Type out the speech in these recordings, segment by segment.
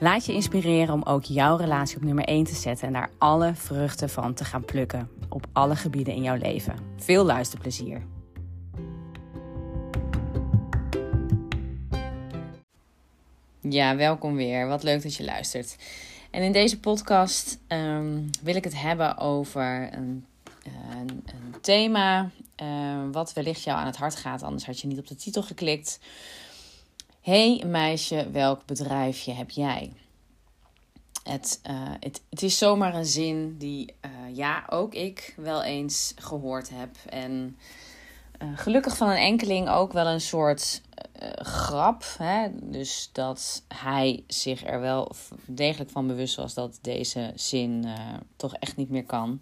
Laat je inspireren om ook jouw relatie op nummer 1 te zetten en daar alle vruchten van te gaan plukken op alle gebieden in jouw leven. Veel luisterplezier. Ja, welkom weer. Wat leuk dat je luistert. En in deze podcast um, wil ik het hebben over een, een, een thema uh, wat wellicht jou aan het hart gaat. Anders had je niet op de titel geklikt hey meisje, welk bedrijfje heb jij? Het, uh, het, het is zomaar een zin die uh, ja, ook ik wel eens gehoord heb. En uh, gelukkig van een enkeling ook wel een soort grap. Hè? Dus dat hij zich er wel degelijk van bewust was dat deze zin toch echt niet meer kan.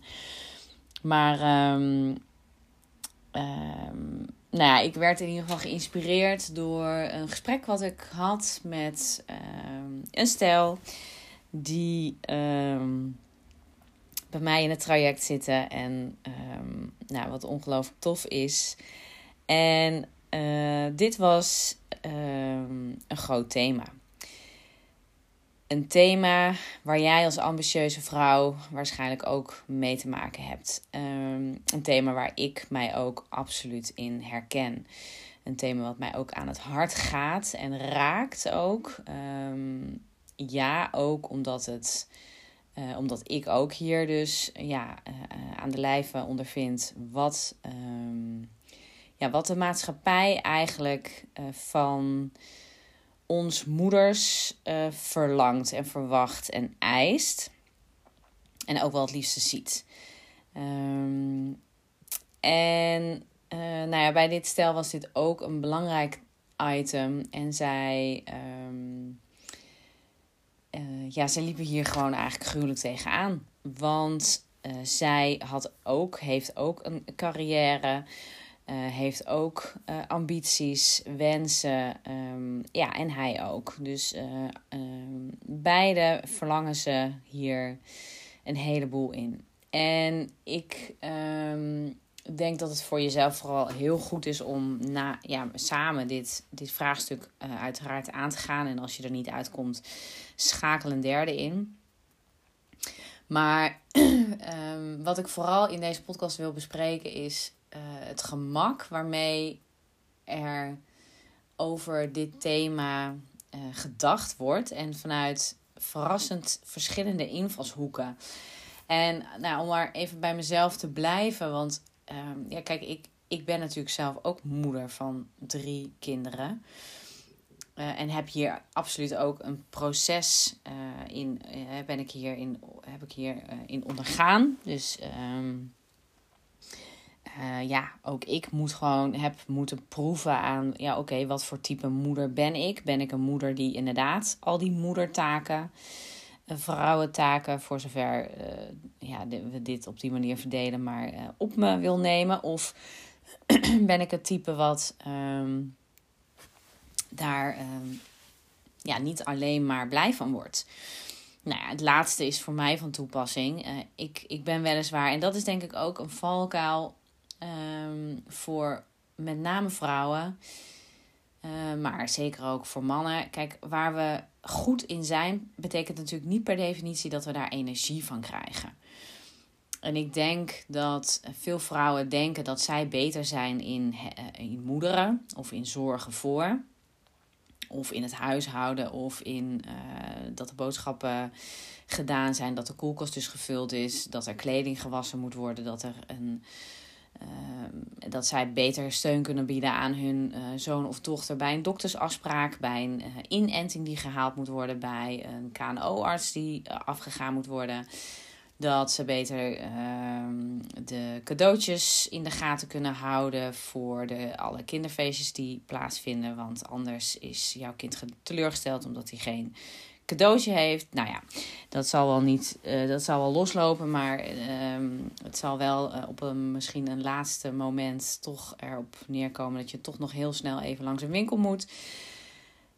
Maar um, um, nou ik werd in ieder geval geïnspireerd door een gesprek wat ik had met ehm, een stel die ehm, bij mij in het traject zitten en ehm, nou, wat ongelooflijk tof is. En uh, dit was een groot thema een thema waar jij als ambitieuze vrouw waarschijnlijk ook mee te maken hebt. Um, een thema waar ik mij ook absoluut in herken. Een thema wat mij ook aan het hart gaat en raakt ook. Um, ja, ook omdat het. Uh, omdat ik ook hier dus ja, uh, aan de lijve ondervind wat, um, ja, wat de maatschappij eigenlijk van ons moeders uh, verlangt en verwacht en eist. En ook wel het liefste ziet. Um, en uh, nou ja, bij dit stel was dit ook een belangrijk item. En zij, um, uh, ja, zij liepen hier gewoon eigenlijk gruwelijk tegenaan. Want zij had ook, heeft ook een carrière. Uh, heeft ook uh, ambities, wensen. Um, ja, en hij ook. Dus uh, um, beide verlangen ze hier een heleboel in. En ik um, denk dat het voor jezelf vooral heel goed is om na, ja, samen dit, dit vraagstuk uiteraard aan te gaan. En als je er niet uitkomt, schakel een derde in. Maar wat ik vooral in deze podcast wil bespreken is uh, het gemak waarmee er over dit thema uh, gedacht wordt. En vanuit verrassend verschillende invalshoeken. En nou, om maar even bij mezelf te blijven. Want um, ja, kijk, ik, ik ben natuurlijk zelf ook moeder van drie kinderen. Uh, en heb hier absoluut ook een proces in, ben ik hier in, heb ik hier in ondergaan. Dus um, uh, ja, ook ik moet gewoon, heb moeten proeven aan, ja, oké, wat voor type moeder ben ik? Ben ik een moeder die inderdaad al die moedertaken, uh, vrouwentaken, voor zover uh, ja, we dit op die manier verdelen, maar op me wil nemen? Of ben ik het type wat um, daar um, ja, niet alleen maar blij van wordt? Nou ja, het laatste is voor mij van toepassing. ik, ik ben weliswaar, en dat is denk ik ook een valkuil um, voor met name vrouwen. Uh, maar zeker ook voor mannen. Kijk, waar we goed in zijn, betekent natuurlijk niet per definitie dat we daar energie van krijgen. En ik denk dat veel vrouwen denken dat zij beter zijn in, in moederen of in zorgen voor. Of in het huishouden of in uh, dat de boodschappen gedaan zijn, dat de koelkast dus gevuld is, dat er kleding gewassen moet worden, dat er een. Uh, dat zij beter steun kunnen bieden aan hun uh, zoon of dochter bij een doktersafspraak, bij een inenting die gehaald moet worden, bij een KNO-arts die afgegaan moet worden dat ze beter uh, de cadeautjes in de gaten kunnen houden voor de, alle kinderfeestjes die plaatsvinden. Want anders is jouw kind teleurgesteld omdat hij geen cadeautje heeft. Nou ja, dat zal wel niet, uh, dat zal wel loslopen, maar uh, het zal wel uh, op een misschien een laatste moment toch erop neerkomen dat je toch nog heel snel even langs een winkel moet.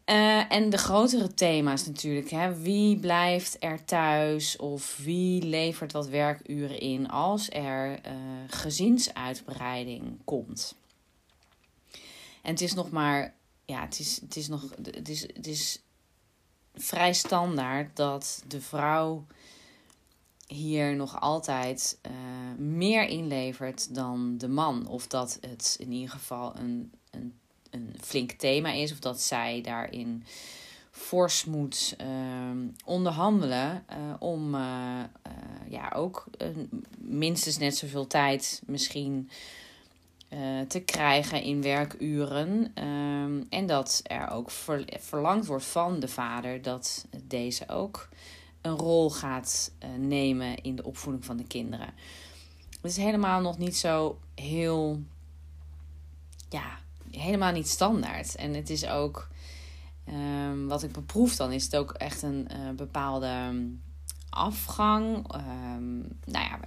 Uh, en de grotere thema's natuurlijk. Hè? Wie blijft er thuis of wie levert wat werkuren in als er gezinsuitbreiding komt? En het is nog maar, ja, het is, het is nog, het is, het is vrij standaard dat de vrouw hier nog altijd uh, meer inlevert dan de man. Of dat het in ieder geval een, een een flink thema is, of dat zij daarin fors moet uh, onderhandelen uh, om uh, ja, ook minstens net zoveel tijd misschien te krijgen in werkuren. Ehm, en dat er ook ver verlangd wordt van de vader dat deze ook een rol gaat nemen in de opvoeding van de kinderen. Het is helemaal nog niet zo heel ja, helemaal niet standaard. En het is ook, um, wat ik beproef dan, is het ook echt een uh, bepaalde ehm, afgang. Um, nou ja,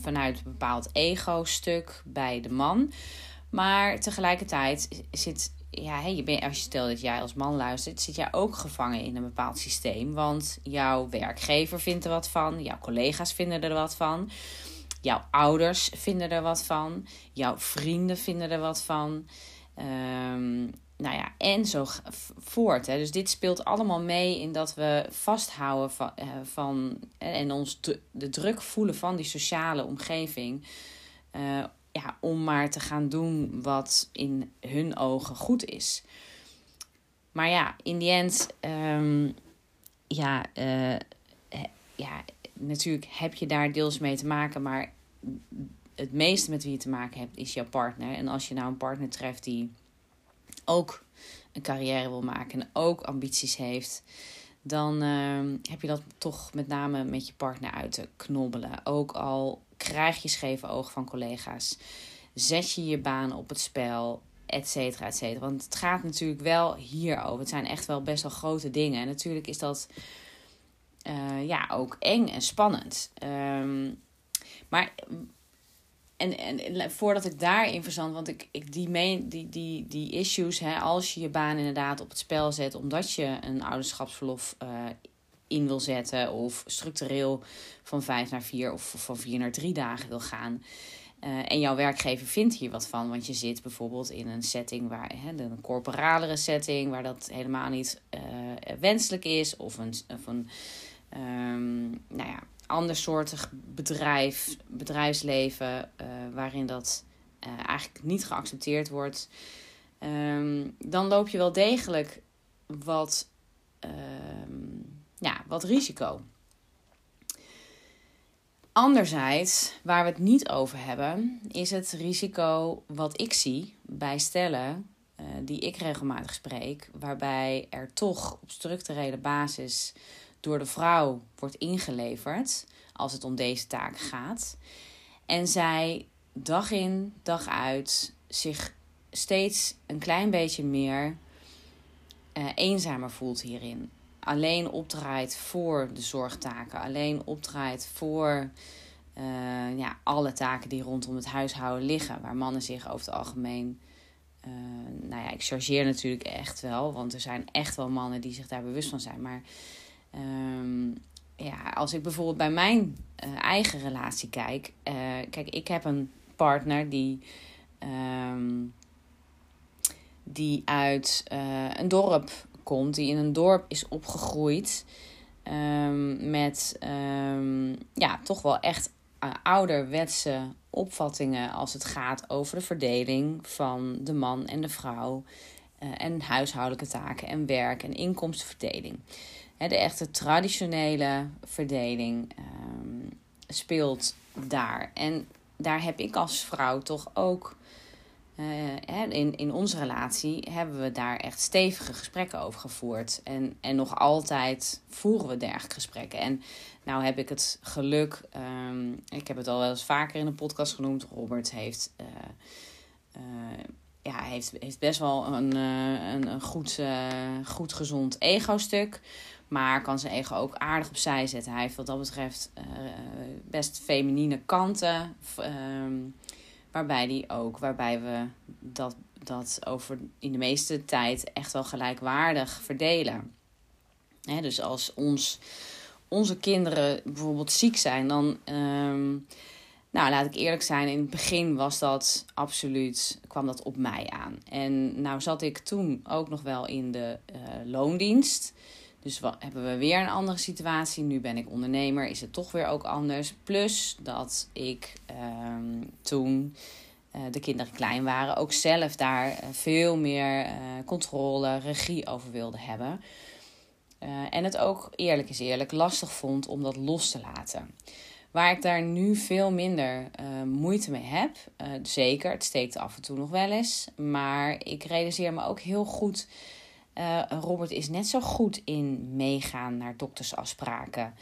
vanuit een bepaald ego-stuk bij de man. Maar tegelijkertijd zit, ja, je bent, als je stelt dat jij als man luistert, zit jij ook gevangen in een bepaald systeem. Want jouw werkgever vindt er wat van, jouw collega's vinden er wat van. Jouw ouders vinden er wat van. Jouw vrienden vinden er wat van. Um, nou ja, en zo voort. Hè. Dus dit speelt allemaal mee in dat we vasthouden van, uh, van en ons de druk voelen van die sociale omgeving. Uh, ja, om maar te gaan doen wat in hun ogen goed is. Maar ja, in die end, um, ja, ja, natuurlijk heb je daar deels mee te maken, maar het meeste met wie je te maken hebt is jouw partner. En als je nou een partner treft die ook een carrière wil maken en ook ambities heeft, dan uh, heb je dat toch met name met je partner uit te knobbelen. Ook al krijg je scheve ogen van collega's, zet je je baan op het spel, et cetera, et cetera. Want het gaat natuurlijk wel hierover. Het zijn echt wel best wel grote dingen. En natuurlijk is dat uh, ja, ook eng en spannend. Um, maar en, en, voordat ik daarin verzand, want ik, ik die, main, die, die, die issues, hè, als je je baan inderdaad op het spel zet omdat je een ouderschapsverlof uh, in wil zetten, of structureel van vijf naar vier of van vier naar drie dagen wil gaan. Uh, en jouw werkgever vindt hier wat van, want je zit bijvoorbeeld in een setting waar hè, een corporalere setting, waar dat helemaal niet uh, wenselijk is, of een, of um, nou ja, andersoortig bedrijf, bedrijfsleven, uh, waarin dat uh, eigenlijk niet geaccepteerd wordt, um, dan loop je wel degelijk wat, um, ja, wat risico. Anderzijds, waar we het niet over hebben, is het risico wat ik zie bij stellen uh, die ik regelmatig spreek, waarbij er toch op structurele basis door de vrouw wordt ingeleverd als het om deze taak gaat. En zij dag in, dag uit zich steeds een klein beetje meer uh, eenzamer voelt hierin. Alleen opdraait voor de zorgtaken, alleen opdraait voor uh, ja, alle taken die rondom het huishouden liggen, waar mannen zich over het algemeen. Uh, nou ja, ik chargeer natuurlijk echt wel, want er zijn echt wel mannen die zich daar bewust van zijn. Maar Um, ja, als ik bijvoorbeeld bij mijn uh, eigen relatie kijk. Uh, kijk, ik heb een partner die. Um, die uit een dorp komt, die in een dorp is opgegroeid. Um, met ja, toch wel echt ouderwetse opvattingen als het gaat over de verdeling van de man en de vrouw. En huishoudelijke taken en werk en inkomstenverdeling. De echte traditionele verdeling um, speelt daar. En daar heb ik als vrouw toch ook uh, in, in onze relatie hebben we daar echt stevige gesprekken over gevoerd. En, en nog altijd voeren we dergelijke gesprekken. En nou heb ik het geluk, um, ik heb het al wel eens vaker in de podcast genoemd. Robert heeft, uh, uh, ja, heeft, heeft best wel een, een, een goed, goed gezond ego-stuk. Maar kan zijn ego ook aardig opzij zetten. Hij heeft wat dat betreft best feminine kanten. Um, Waarbij die ook, waarbij we dat, dat over in de meeste tijd echt wel gelijkwaardig verdelen. dus als ons, onze kinderen bijvoorbeeld ziek zijn, dan. Um, nou, laat ik eerlijk zijn, in het begin was dat absoluut, kwam dat op mij aan. En nou zat ik toen ook nog wel in de uh, loondienst. Dus wat, hebben we weer een andere situatie. Nu ben ik ondernemer, is het toch weer ook anders. Plus dat ik um, toen uh, de kinderen klein waren, ook zelf daar uh, veel meer uh, controle, regie over wilde hebben. en het ook, eerlijk is eerlijk, lastig vond om dat los te laten. Waar ik daar nu veel minder moeite mee heb, zeker, het steekt af en toe nog wel eens. Maar ik realiseer me ook heel goed uh, Robert is net zo goed in meegaan naar doktersafspraken.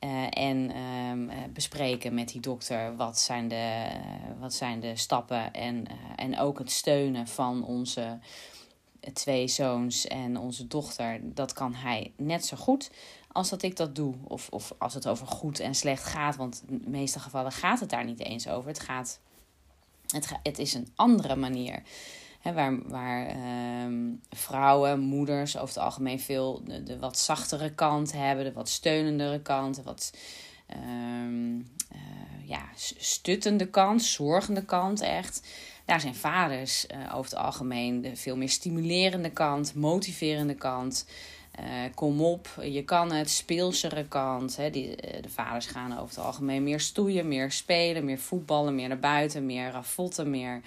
Uh, en um, bespreken met die dokter wat zijn de, wat zijn de stappen. En, en ook het steunen van onze twee zoons en onze dochter. Dat kan hij net zo goed als dat ik dat doe. Of, of als het over goed en slecht gaat. Want in de meeste gevallen gaat het daar niet eens over. Het, gaat, het, het is een andere manier waar waar ehm, vrouwen, moeders over het algemeen veel de, wat zachtere kant hebben, de wat steunendere kant, de wat um, uh, ja, stuttende kant, zorgende kant echt. Daar zijn vaders uh, over het algemeen de veel meer stimulerende kant, motiverende kant. Uh, kom op, je kan het, speelsere kant. Hè. Die, de vaders gaan over het algemeen meer stoeien, meer spelen, meer voetballen, meer naar buiten, meer ravotten, meer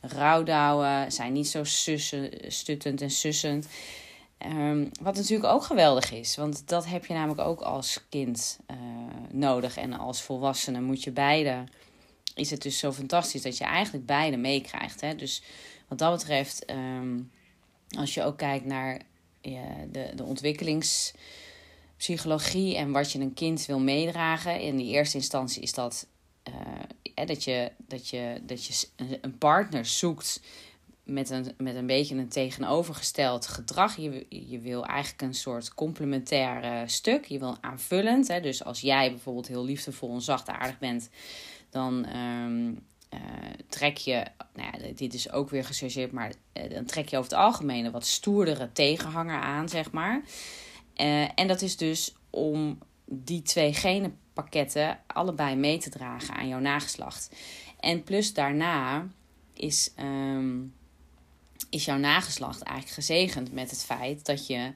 rouwdouwen, zijn niet zo sussen, stuttend en sussend. Um, wat natuurlijk ook geweldig is, want dat heb je namelijk ook als kind uh, nodig. En als volwassene moet je beide. Is het dus zo fantastisch dat je eigenlijk beide meekrijgt. Dus wat dat betreft, um, als je ook kijkt naar de, de ontwikkelingspsychologie en wat je een kind wil meedragen. In die eerste instantie is dat uh, dat, je, dat, je, dat je een partner zoekt met een, met een beetje een tegenovergesteld gedrag. Je, je wil eigenlijk een soort complementair stuk. Je wil aanvullend. Hè? Dus als jij bijvoorbeeld heel liefdevol en zachtaardig bent, dan um, uh, trek je, nou ja, dit is ook weer gechargeerd, maar uh, dan trek je over het algemeen een wat stoerdere tegenhanger aan, zeg maar. Uh, en dat is dus om die twee genen pakketten allebei mee te dragen aan jouw nageslacht. En plus daarna is, um, is jouw nageslacht eigenlijk gezegend met het feit dat je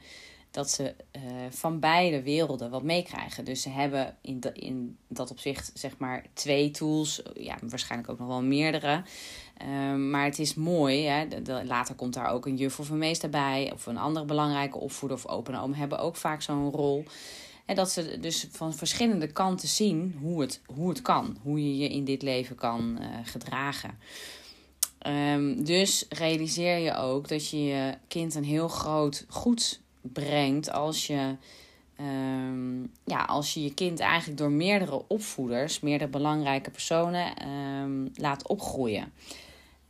dat ze uh, van beide werelden wat meekrijgen. Dus ze hebben in, in dat opzicht zeg maar twee tools, ja, waarschijnlijk ook nog wel meerdere. Um, maar het is mooi, hè? Later komt daar ook een juf of een meester bij, of een andere belangrijke opvoeder of open oom hebben ook vaak zo'n rol. En dat ze dus van verschillende kanten zien hoe het, hoe het kan. Hoe je je in dit leven kan uh, gedragen. Um, dus realiseer je ook dat je je kind een heel groot goed brengt als je, um, ja, als je je kind eigenlijk door meerdere opvoeders, meerdere belangrijke personen um, laat opgroeien.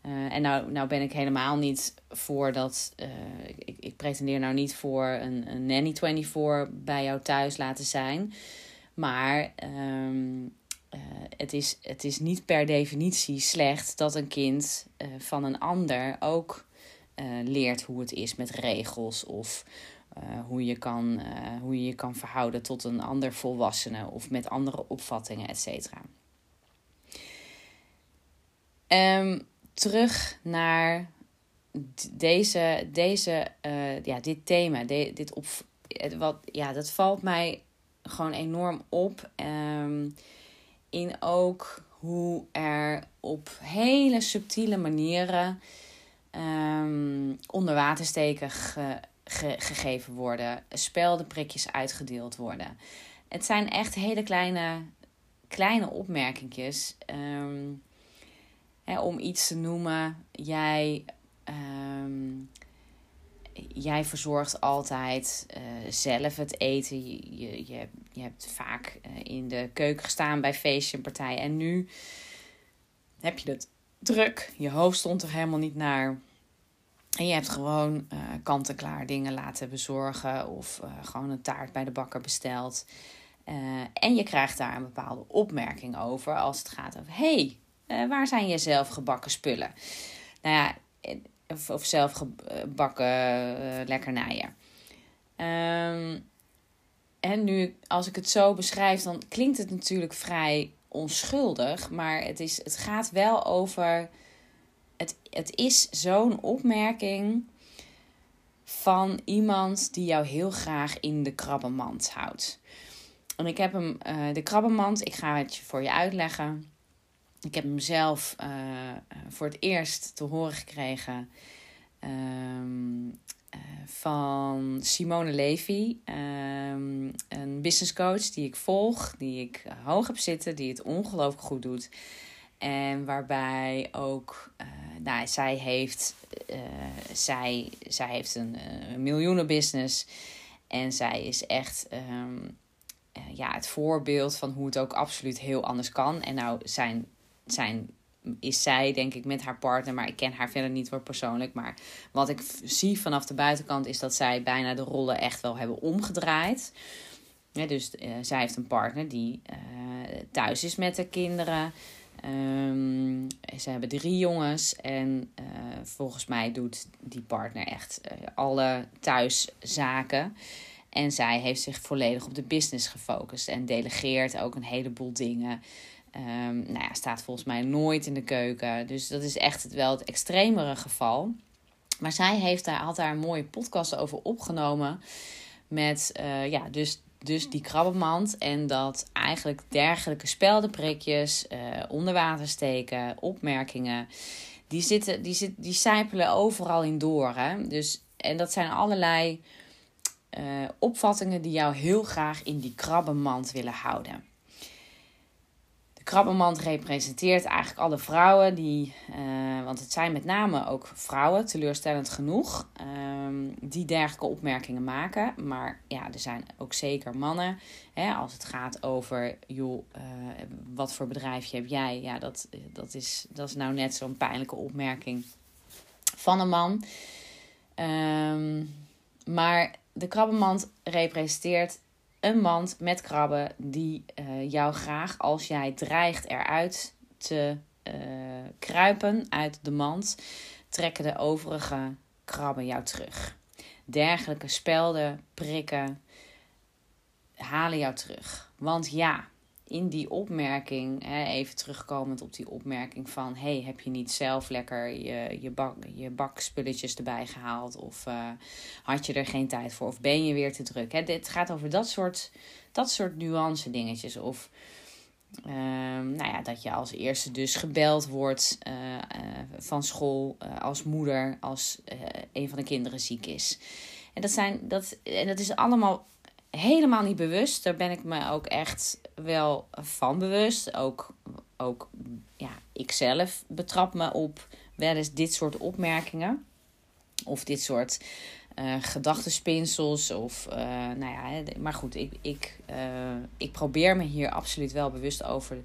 Uh, en nou, nou ben ik helemaal niet voor dat. Uh, ik, ik pretendeer nou niet voor een, een nanny 24 bij jou thuis laten zijn. Maar um, uh, het, is, het is niet per definitie slecht dat een kind van een ander ook leert hoe het is met regels of hoe, je kan, hoe je je kan verhouden tot een ander volwassene of met andere opvattingen, et cetera. Um, terug naar deze, deze, uh, ja, dit thema, dit op, wat, ja, dat valt mij gewoon enorm op. Um, in ook hoe er op hele subtiele manieren um, onder watersteken ge, ge, gegeven worden, speldenprikjes uitgedeeld worden. Het zijn echt hele kleine, kleine opmerkingjes. Um, hè, om iets te noemen, jij, um, jij verzorgt altijd uh, zelf het eten. Je, je, je, hebt vaak uh, in de keuken gestaan bij feestje en partijen. En nu heb je het druk. Je hoofd stond er helemaal niet naar. En je hebt gewoon uh, kant-en-klaar dingen laten bezorgen of uh, gewoon een taart bij de bakker besteld. Uh, en je krijgt daar een bepaalde opmerking over als het gaat over: hey, waar zijn je zelf gebakken spullen? Nou ja, of, of zelf gebakken lekkernijen. Um, en nu, als ik het zo beschrijf, dan klinkt het natuurlijk vrij onschuldig. Maar het, is, het gaat wel over het, het is zo'n opmerking van iemand die jou heel graag in de krabbenmand houdt. En ik heb hem, uh, de krabbenmand, ik ga het voor je uitleggen. Ik heb hem zelf uh, voor het eerst te horen gekregen uh, van Simone Levy, um, een business coach die ik volg, die ik hoog heb zitten, die het ongelooflijk goed doet. En waarbij ook, uh, nou, zij heeft, uh, zij, zij heeft een uh, miljoenenbusiness. En zij is echt um, ja, het voorbeeld van hoe het ook absoluut heel anders kan. En nou zijn, zijn, is zij denk ik met haar partner, maar ik ken haar verder niet voor persoonlijk. Maar wat ik zie vanaf de buitenkant is dat zij bijna de rollen echt wel hebben omgedraaid. Dus zij heeft een partner die thuis is met de kinderen. Um, ze hebben drie jongens en uh, volgens mij doet die partner echt uh, alle thuiszaken. En zij heeft zich volledig op de business gefocust en delegeert ook een heleboel dingen. Um, nou ja, staat volgens mij nooit in de keuken. Dus dat is echt wel het extremere geval. Maar zij heeft daar altijd een mooie podcast over opgenomen. Met uh, ja, dus dus die krabbenmand en dat eigenlijk dergelijke speldenprikjes, uh, onder water steken, opmerkingen, die, zitten, die, zit, die sijpelen overal in door. Hè? Dus, en dat zijn allerlei uh, opvattingen die jou heel graag in die krabbenmand willen houden krabbenmand representeert eigenlijk alle vrouwen die, uh, want het zijn met name ook vrouwen, teleurstellend genoeg, um, die dergelijke opmerkingen maken. Maar ja, er zijn ook zeker mannen. Hè, als het gaat over, joh, uh, wat voor bedrijfje heb jij? Ja, dat, dat, is, dat is nou net zo'n pijnlijke opmerking van een man. Um, maar de krabbenmand representeert een mand met krabben die uh, jou graag, als jij dreigt eruit te uh, kruipen uit de mand, trekken de overige krabben jou terug. Dergelijke spelden, prikken, halen jou terug. Want ja, in die opmerking, hè, even terugkomend op die opmerking van: hey, heb je niet zelf lekker je, je, bak, je bakspulletjes erbij gehaald? Of uh, had je er geen tijd voor? Of ben je weer te druk? Hè? Dit gaat over dat soort, dat soort nuance dingetjes. Of uh, nou ja, dat je als eerste dus gebeld wordt uh, van school als moeder, als een van de kinderen ziek is. En dat, zijn, dat, en dat is allemaal helemaal niet bewust. Daar ben ik me ook echt wel van bewust. Ook, ook ja, ikzelf betrap me op wel eens dit soort opmerkingen. Of dit soort uh. Of, uh, nou ja, maar goed, ik, ik, uh, ik probeer me hier absoluut wel bewust over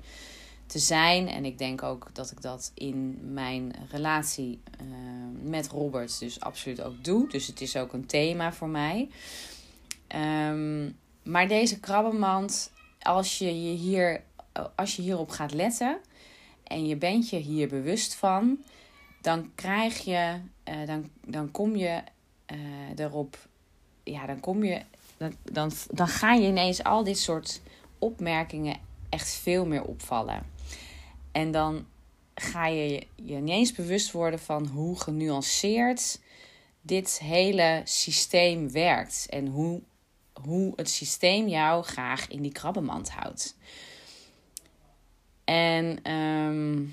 te zijn. En ik denk ook dat ik dat in mijn relatie met Robert dus absoluut ook doe. Dus het is ook een thema voor mij. Um, maar deze krabbenmand, als je, je hier, als je hierop gaat letten en je bent je hier bewust van, dan krijg je, uh, dan, dan kom je uh, erop, ja, dan kom je, dan, dan, dan ga je ineens al dit soort opmerkingen echt veel meer opvallen. En dan ga je je niet eens bewust worden van hoe genuanceerd dit hele systeem werkt. En hoe, hoe het systeem jou graag in die krabbenmand houdt. En ehm,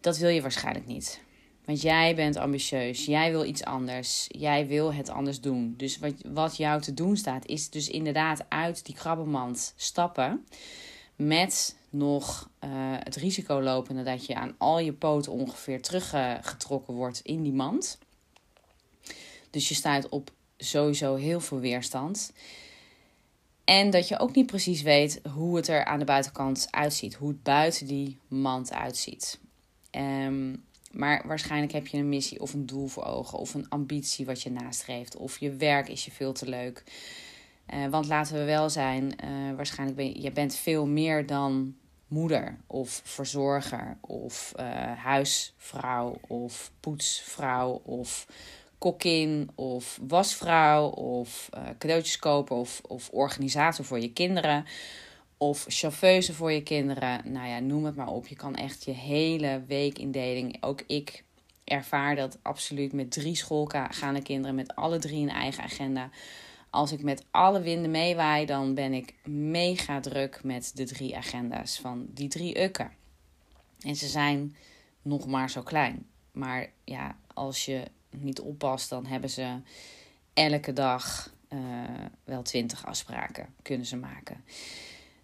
dat wil je waarschijnlijk niet. Want jij bent ambitieus, jij wil iets anders, jij wil het anders doen. Dus wat, wat jou te doen staat, is dus inderdaad uit die krabbenmand stappen. Met nog uh, het risico lopen dat je aan al je poten ongeveer teruggetrokken wordt in die mand. Dus je staat op sowieso heel veel weerstand. En dat je ook niet precies weet hoe het er aan de buitenkant uitziet. Hoe het buiten die mand uitziet. Um, maar waarschijnlijk heb je een missie of een doel voor ogen. Of een ambitie wat je nastreeft. Of je werk is je veel te leuk. Uh, want laten we wel zijn, uh, waarschijnlijk ben je, je bent veel meer dan moeder of verzorger of uh, huisvrouw of poetsvrouw of kokkin of wasvrouw of cadeautjes kopen of, of organisator voor je kinderen of chauffeuse voor je kinderen. Nou ja, noem het maar op. Je kan echt je hele weekindeling. Ook ik ervaar dat absoluut met drie schoolgaande kinderen, met alle drie een eigen agenda. Als ik met alle winden meewaai, dan ben ik mega druk met de drie agenda's van die drie ukken. En ze zijn nog maar zo klein. Maar ja, als je niet oppast, dan hebben ze elke dag uh, wel twintig afspraken kunnen ze maken.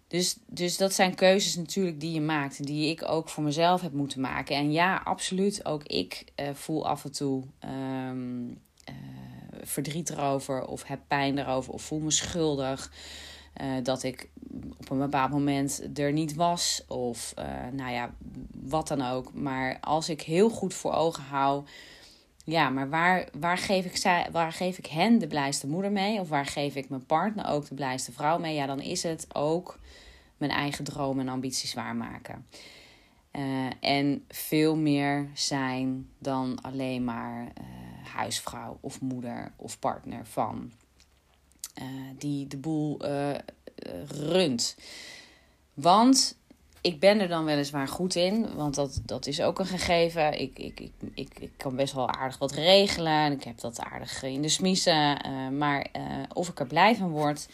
Dus, dus dat zijn keuzes natuurlijk die je maakt die ik ook voor mezelf heb moeten maken. En ja, absoluut, ook ik uh, voel af en toe um, uh, verdriet erover of heb pijn erover of voel me schuldig. Dat ik op een bepaald moment er niet was of nou ja, wat dan ook. Maar als ik heel goed voor ogen hou, ja, maar waar, waar, geef ik waar geef ik hen de blijste moeder mee? Of waar geef ik mijn partner ook de blijste vrouw mee? Ja, dan is het ook mijn eigen dromen en ambities waarmaken. Uh, en veel meer zijn dan alleen maar uh, huisvrouw of moeder of partner van. Uh, die de boel runt. Want ik ben er dan weliswaar goed in, want dat, dat is ook een gegeven. Ik, ik, ik, ik, ik kan best wel aardig wat regelen. Ik heb dat aardig in de smiezen. maar of ik er blij van word,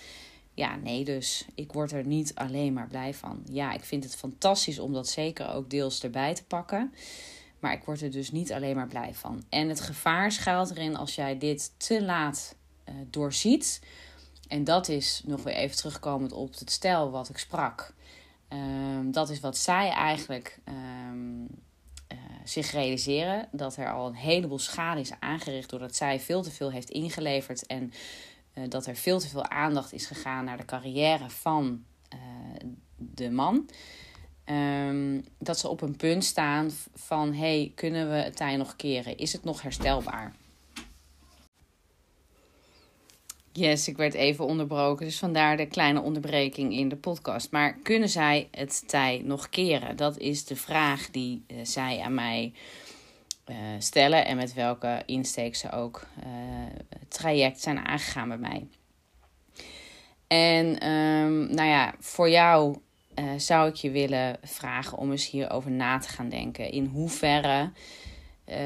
ja, nee, dus ik word er niet alleen maar blij van. Ja, ik vind het fantastisch om dat zeker ook deels erbij te pakken. Maar ik word er dus niet alleen maar blij van. En het gevaar schuilt erin als jij dit te laat uh, doorziet. En dat is nog weer even terugkomend op het stel wat ik sprak. Um, dat is wat zij eigenlijk um, uh, zich realiseren. Dat er al een heleboel schade is aangericht doordat zij veel te veel heeft ingeleverd. En uh, dat er veel te veel aandacht is gegaan naar de carrière van uh, de man. Um, dat ze op een punt staan van: hey, kunnen we het tij nog keren? Is het nog herstelbaar? Yes, ik werd even onderbroken, dus vandaar de kleine onderbreking in de podcast. Maar kunnen zij het tij nog keren? Dat is de vraag die uh, zij aan mij uh, stellen en met welke insteek ze ook het traject zijn aangegaan bij mij. En um, nou ja, voor jou zou ik je willen vragen om eens hierover na te gaan denken. In hoeverre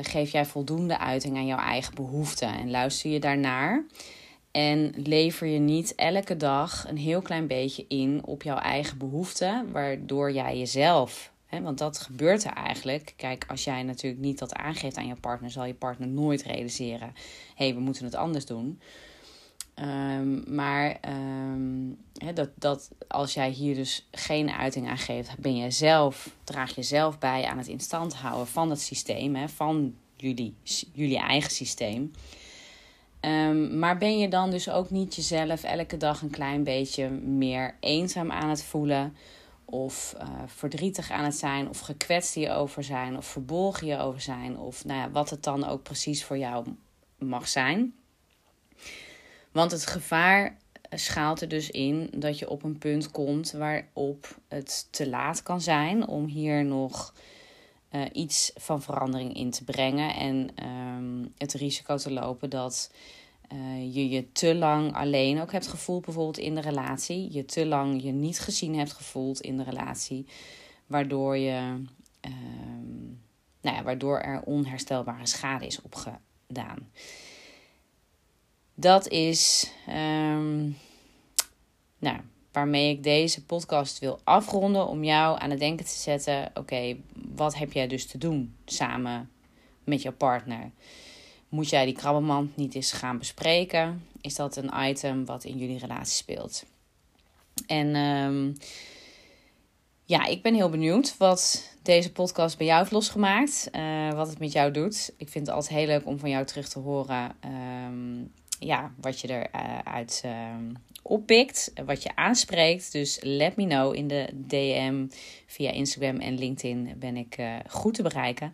geef jij voldoende uiting aan jouw eigen behoeften en luister je daarnaar? En lever je niet elke dag een heel klein beetje in op jouw eigen behoeften, waardoor jij jezelf want dat gebeurt er eigenlijk. Kijk, als jij natuurlijk niet dat aangeeft aan je partner, zal je partner nooit realiseren: hé, hey, we moeten het anders doen. Um, maar um, dat, dat als jij hier dus geen uiting aan geeft, ben je zelf, draag je zelf bij aan het instand houden van het systeem, hè, van jullie, jullie eigen systeem. Um, maar ben je dan dus ook niet jezelf elke dag een klein beetje meer eenzaam aan het voelen? of uh, verdrietig aan het zijn, of gekwetst hierover zijn, of verbolgen hierover zijn, of nou ja, wat het dan ook precies voor jou mag zijn. Want het gevaar schaalt er dus in dat je op een punt komt waarop het te laat kan zijn om hier nog uh, iets van verandering in te brengen en um, het risico te lopen dat uh, je je te lang alleen ook hebt gevoeld, bijvoorbeeld in de relatie. Je te lang je niet gezien hebt gevoeld in de relatie. Waardoor je ehm, nou ja, waardoor er onherstelbare schade is opgedaan. Dat is ehm, nou, waarmee ik deze podcast wil afronden om jou aan het denken te zetten: oké, wat heb jij dus te doen samen met jouw partner? Moet jij die krabbelmand niet eens gaan bespreken? Is dat een item wat in jullie relatie speelt? En um, ja, ik ben heel benieuwd wat deze podcast bij jou heeft losgemaakt. Uh, wat het met jou doet. Ik vind het altijd heel leuk om van jou terug te horen. Um, ja, wat je eruit uh, uh, oppikt, wat je aanspreekt. Dus let me know in de DM via Instagram en LinkedIn ben ik uh, goed te bereiken.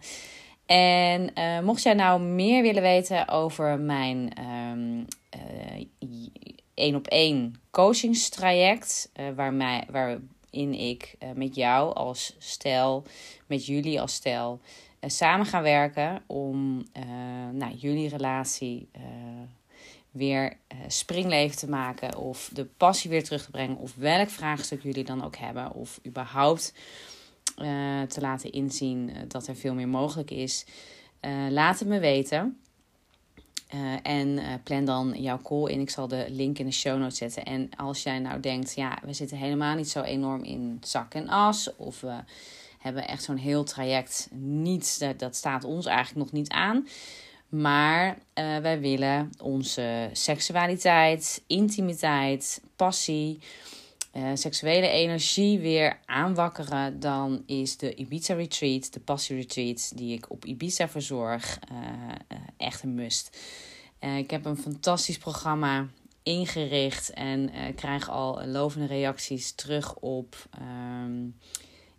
En uh, mocht jij nou meer willen weten over mijn um, één op één coachingstraject, waar mij, waarin ik met jou als stel, met jullie als stel, samen gaan werken om nou, jullie relatie weer uh, springleven te maken of de passie weer terug te brengen of welk vraagstuk jullie dan ook hebben of überhaupt uh, te laten inzien eh, dat er veel meer mogelijk is. laat het me weten. en plan dan jouw call in. Ik zal de link in de show notes zetten. En als jij nou denkt, ja, we zitten helemaal niet zo enorm in zak en as. Of we hebben echt zo'n heel traject niet. Dat, dat staat ons eigenlijk nog niet aan. Maar uh, wij willen onze seksualiteit, intimiteit, passie, uh, seksuele energie weer aanwakkeren. Dan is de Ibiza Retreat, de Passie Retreat, die ik op Ibiza verzorg, uh, echt een must. ik heb een fantastisch programma ingericht en krijg al lovende reacties terug op. Um,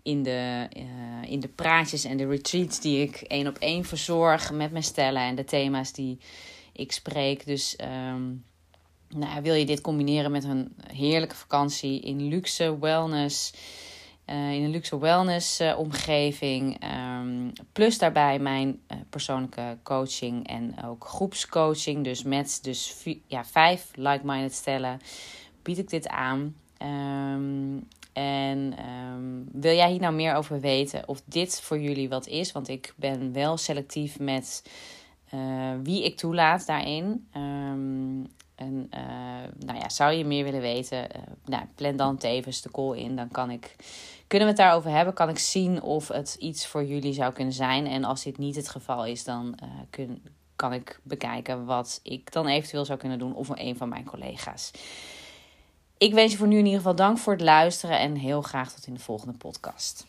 in de, uh, in de praatjes en de retreats die ik één op één verzorg met mijn stellen en de thema's die ik spreek. Dus um, nou, wil je dit combineren met een heerlijke vakantie in luxe wellness. Uh, in een luxe wellness uh, omgeving. Um, plus daarbij mijn persoonlijke coaching en ook groepscoaching. Dus met dus ja, vijf like-minded stellen bied ik dit aan. Um, en um, wil jij hier nou meer over weten of dit voor jullie wat is? Want ik ben wel selectief met uh, wie ik toelaat daarin. Um, en uh, nou ja, zou je meer willen weten? Uh, nou, plan dan tevens de call in. Dan kan ik, kunnen we het daarover hebben. Kan ik zien of het iets voor jullie zou kunnen zijn. En als dit niet het geval is, dan kun, kan ik bekijken wat ik dan eventueel zou kunnen doen. Of een van mijn collega's. Ik wens je voor nu in ieder geval dank voor het luisteren en heel graag tot in de volgende podcast.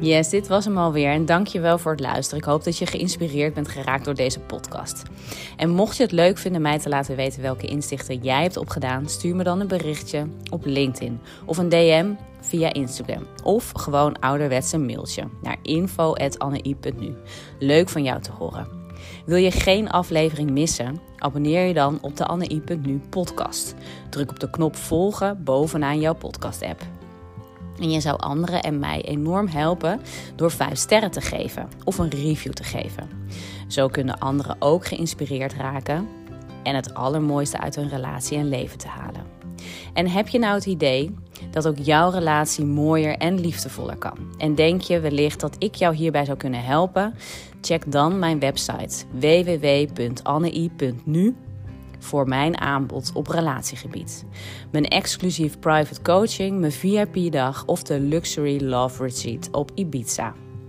Yes, dit was hem alweer en dank je wel voor het luisteren. Ik hoop dat je geïnspireerd bent geraakt door deze podcast. En mocht je het leuk vinden mij te laten weten welke inzichten jij hebt opgedaan, stuur me dan een berichtje op LinkedIn of een DM via Instagram of gewoon ouderwets een mailtje naar info@annei.nu. Leuk van jou te horen. Wil je geen aflevering missen? Abonneer je dan op de Anne.nu podcast. Druk op de knop volgen bovenaan jouw podcast-app. En je zou anderen en mij enorm helpen door 5 sterren te geven of een review te geven. Zo kunnen anderen ook geïnspireerd raken en het allermooiste uit hun relatie en leven te halen. En heb je nou het idee dat ook jouw relatie mooier en liefdevoller kan? En denk je wellicht dat ik jou hierbij zou kunnen helpen? Check dan mijn website www.annei.nu voor mijn aanbod op relatiegebied. Mijn exclusief private coaching, mijn VIP-dag of de Luxury Love Retreat op Ibiza.